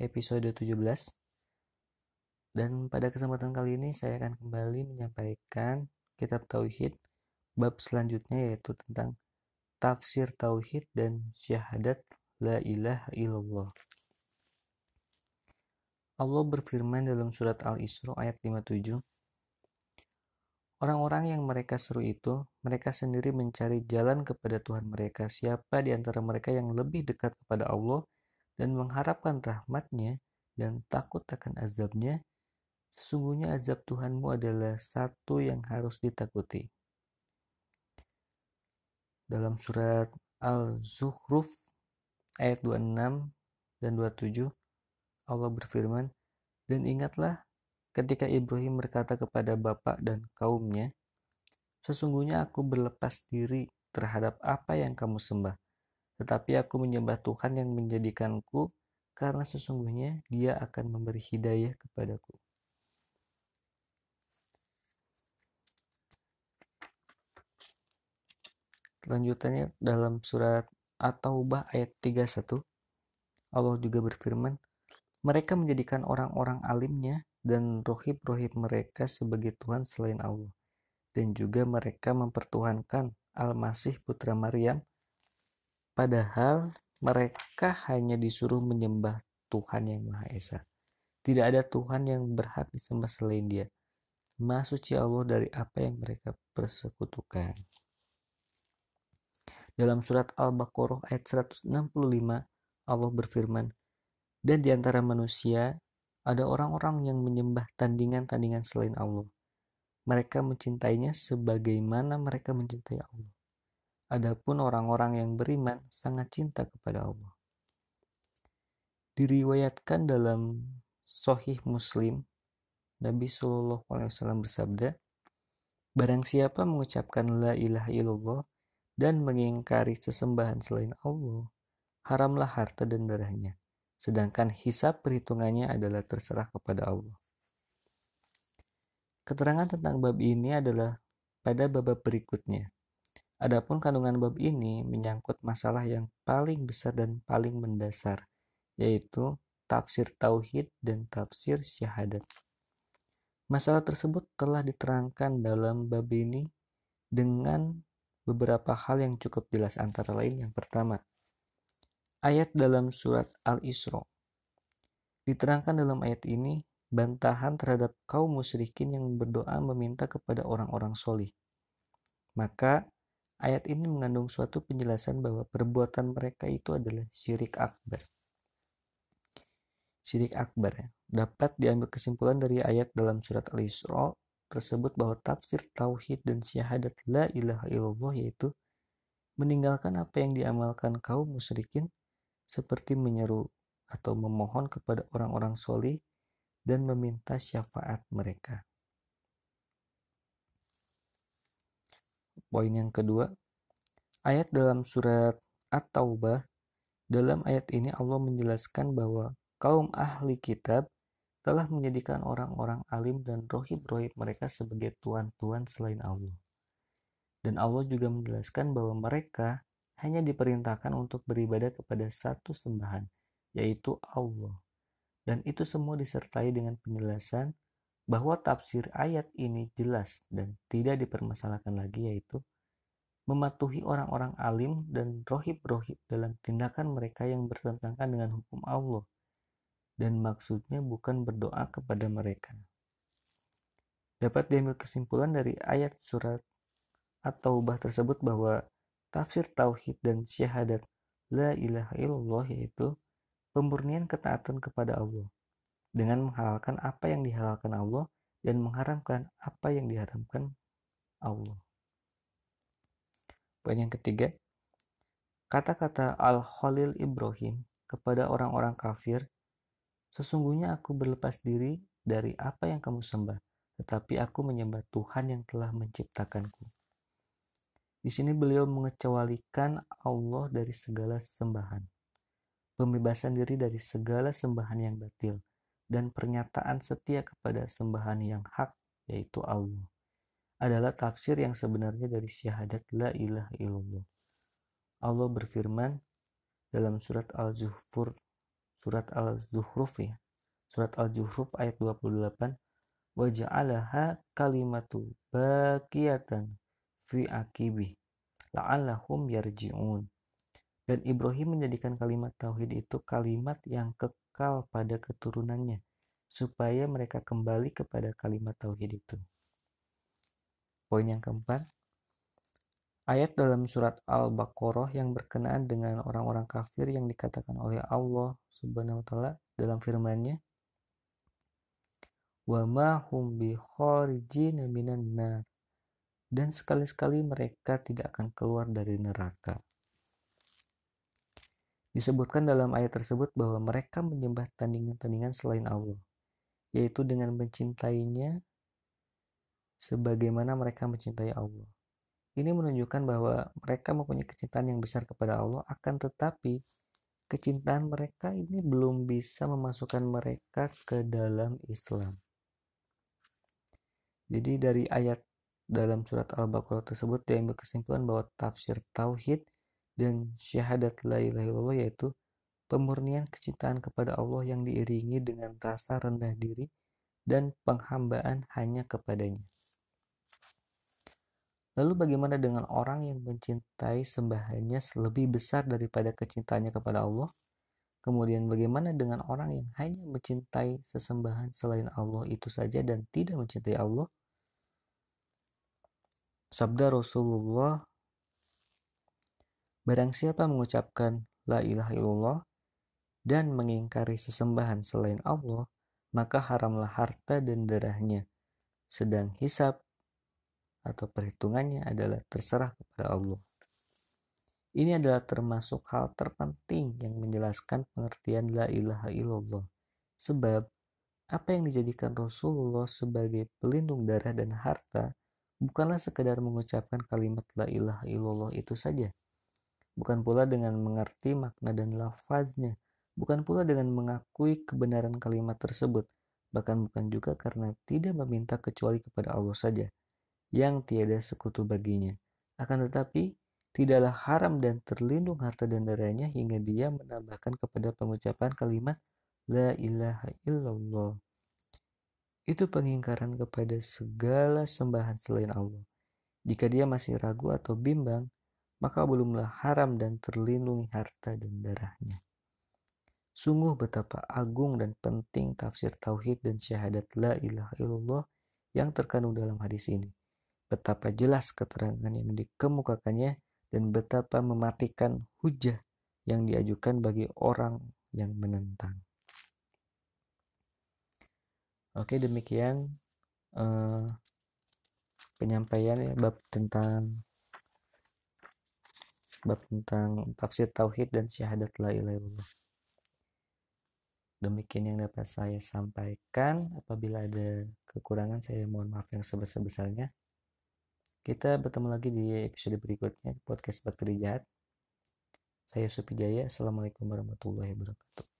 episode 17. Dan pada kesempatan kali ini saya akan kembali menyampaikan kitab tauhid bab selanjutnya yaitu tentang tafsir tauhid dan syahadat la ilaha illallah. Allah berfirman dalam surat Al-Isra ayat 57 Orang-orang yang mereka seru itu, mereka sendiri mencari jalan kepada Tuhan mereka. Siapa di antara mereka yang lebih dekat kepada Allah dan mengharapkan rahmatnya dan takut akan azabnya, sesungguhnya azab Tuhanmu adalah satu yang harus ditakuti. Dalam surat Al-Zukhruf ayat 26 dan 27, Allah berfirman, Dan ingatlah ketika Ibrahim berkata kepada bapak dan kaumnya, Sesungguhnya aku berlepas diri terhadap apa yang kamu sembah, tetapi aku menyembah Tuhan yang menjadikanku karena sesungguhnya dia akan memberi hidayah kepadaku. Lanjutannya dalam surat At-Taubah ayat 31, Allah juga berfirman, mereka menjadikan orang-orang alimnya dan rohib-rohib mereka sebagai Tuhan selain Allah. Dan juga mereka mempertuhankan Al-Masih putra Maryam, padahal mereka hanya disuruh menyembah Tuhan yang Maha Esa. Tidak ada Tuhan yang berhak disembah selain dia. Maha suci Allah dari apa yang mereka persekutukan. Dalam surat Al-Baqarah ayat 165, Allah berfirman, Dan di antara manusia ada orang-orang yang menyembah tandingan-tandingan selain Allah. Mereka mencintainya sebagaimana mereka mencintai Allah. Adapun orang-orang yang beriman sangat cinta kepada Allah. Diriwayatkan dalam Sohih Muslim, Nabi Shallallahu Alaihi Wasallam bersabda, Barang siapa mengucapkan la ilaha illallah dan mengingkari sesembahan selain Allah, haramlah harta dan darahnya sedangkan hisab perhitungannya adalah terserah kepada Allah. Keterangan tentang bab ini adalah pada bab berikutnya. Adapun kandungan bab ini menyangkut masalah yang paling besar dan paling mendasar, yaitu tafsir tauhid dan tafsir syahadat. Masalah tersebut telah diterangkan dalam bab ini dengan beberapa hal yang cukup jelas antara lain yang pertama, ayat dalam surat Al-Isra. Diterangkan dalam ayat ini bantahan terhadap kaum musyrikin yang berdoa meminta kepada orang-orang solih. Maka ayat ini mengandung suatu penjelasan bahwa perbuatan mereka itu adalah syirik akbar. Syirik akbar ya. dapat diambil kesimpulan dari ayat dalam surat Al-Isra tersebut bahwa tafsir tauhid dan syahadat la ilaha illallah yaitu meninggalkan apa yang diamalkan kaum musyrikin seperti menyeru atau memohon kepada orang-orang solih dan meminta syafaat mereka. Poin yang kedua, ayat dalam surat At-Taubah, dalam ayat ini Allah menjelaskan bahwa kaum ahli kitab telah menjadikan orang-orang alim dan rohib-rohib mereka sebagai tuan-tuan selain Allah. Dan Allah juga menjelaskan bahwa mereka hanya diperintahkan untuk beribadah kepada satu sembahan, yaitu Allah. Dan itu semua disertai dengan penjelasan bahwa tafsir ayat ini jelas dan tidak dipermasalahkan lagi yaitu mematuhi orang-orang alim dan rohib-rohib dalam tindakan mereka yang bertentangan dengan hukum Allah dan maksudnya bukan berdoa kepada mereka. Dapat diambil kesimpulan dari ayat surat atau ubah tersebut bahwa Tafsir tauhid dan syahadat la ilaha illallah yaitu pemurnian ketaatan kepada Allah dengan menghalalkan apa yang dihalalkan Allah dan mengharamkan apa yang diharamkan Allah. Poin yang ketiga, kata-kata Al-Khalil Ibrahim kepada orang-orang kafir Sesungguhnya aku berlepas diri dari apa yang kamu sembah, tetapi aku menyembah Tuhan yang telah menciptakanku. Di sini beliau mengecualikan Allah dari segala sembahan, pembebasan diri dari segala sembahan yang batil, dan pernyataan setia kepada sembahan yang hak, yaitu Allah, adalah tafsir yang sebenarnya dari syahadat la ilaha illallah. Allah berfirman dalam surat Al-Zuhfur surat Al-Zuhruf ya. Surat Al-Zuhruf ayat 28 wa ja'alaha kalimatu baqiyatan fi akibi la'allahum yarji'un. Dan Ibrahim menjadikan kalimat tauhid itu kalimat yang kekal pada keturunannya supaya mereka kembali kepada kalimat tauhid itu. Poin yang keempat, Ayat dalam surat Al-Baqarah yang berkenaan dengan orang-orang kafir yang dikatakan oleh Allah Subhanahu wa taala dalam firman-Nya wa ma hum bi minan nar dan sekali-sekali mereka tidak akan keluar dari neraka. Disebutkan dalam ayat tersebut bahwa mereka menyembah tandingan-tandingan selain Allah, yaitu dengan mencintainya sebagaimana mereka mencintai Allah. Ini menunjukkan bahwa mereka mempunyai kecintaan yang besar kepada Allah, akan tetapi kecintaan mereka ini belum bisa memasukkan mereka ke dalam Islam. Jadi dari ayat dalam surat Al-Baqarah tersebut diambil kesimpulan bahwa tafsir tauhid dan syahadat la ilaha illallah yaitu pemurnian kecintaan kepada Allah yang diiringi dengan rasa rendah diri dan penghambaan hanya kepadanya. Lalu bagaimana dengan orang yang mencintai sembahannya lebih besar daripada kecintaannya kepada Allah? Kemudian bagaimana dengan orang yang hanya mencintai sesembahan selain Allah itu saja dan tidak mencintai Allah? Sabda Rasulullah Barang siapa mengucapkan La ilaha illallah dan mengingkari sesembahan selain Allah, maka haramlah harta dan darahnya. Sedang hisab atau perhitungannya adalah terserah kepada Allah. Ini adalah termasuk hal terpenting yang menjelaskan pengertian la ilaha illallah. Sebab apa yang dijadikan Rasulullah sebagai pelindung darah dan harta bukanlah sekedar mengucapkan kalimat la ilaha illallah itu saja. Bukan pula dengan mengerti makna dan lafaznya. Bukan pula dengan mengakui kebenaran kalimat tersebut. Bahkan bukan juga karena tidak meminta kecuali kepada Allah saja yang tiada sekutu baginya. Akan tetapi, tidaklah haram dan terlindung harta dan darahnya hingga dia menambahkan kepada pengucapan kalimat La ilaha illallah. Itu pengingkaran kepada segala sembahan selain Allah. Jika dia masih ragu atau bimbang, maka belumlah haram dan terlindungi harta dan darahnya. Sungguh betapa agung dan penting tafsir tauhid dan syahadat la ilaha illallah yang terkandung dalam hadis ini betapa jelas keterangan yang dikemukakannya dan betapa mematikan hujah yang diajukan bagi orang yang menentang. Oke, demikian uh, penyampaian ya bab tentang bab tentang tafsir tauhid dan syahadat la ilaha illallah. Demikian yang dapat saya sampaikan. Apabila ada kekurangan, saya mohon maaf yang sebesar-besarnya. Kita bertemu lagi di episode berikutnya podcast Bakteri Jahat. Saya Supi Jaya. Assalamualaikum warahmatullahi wabarakatuh.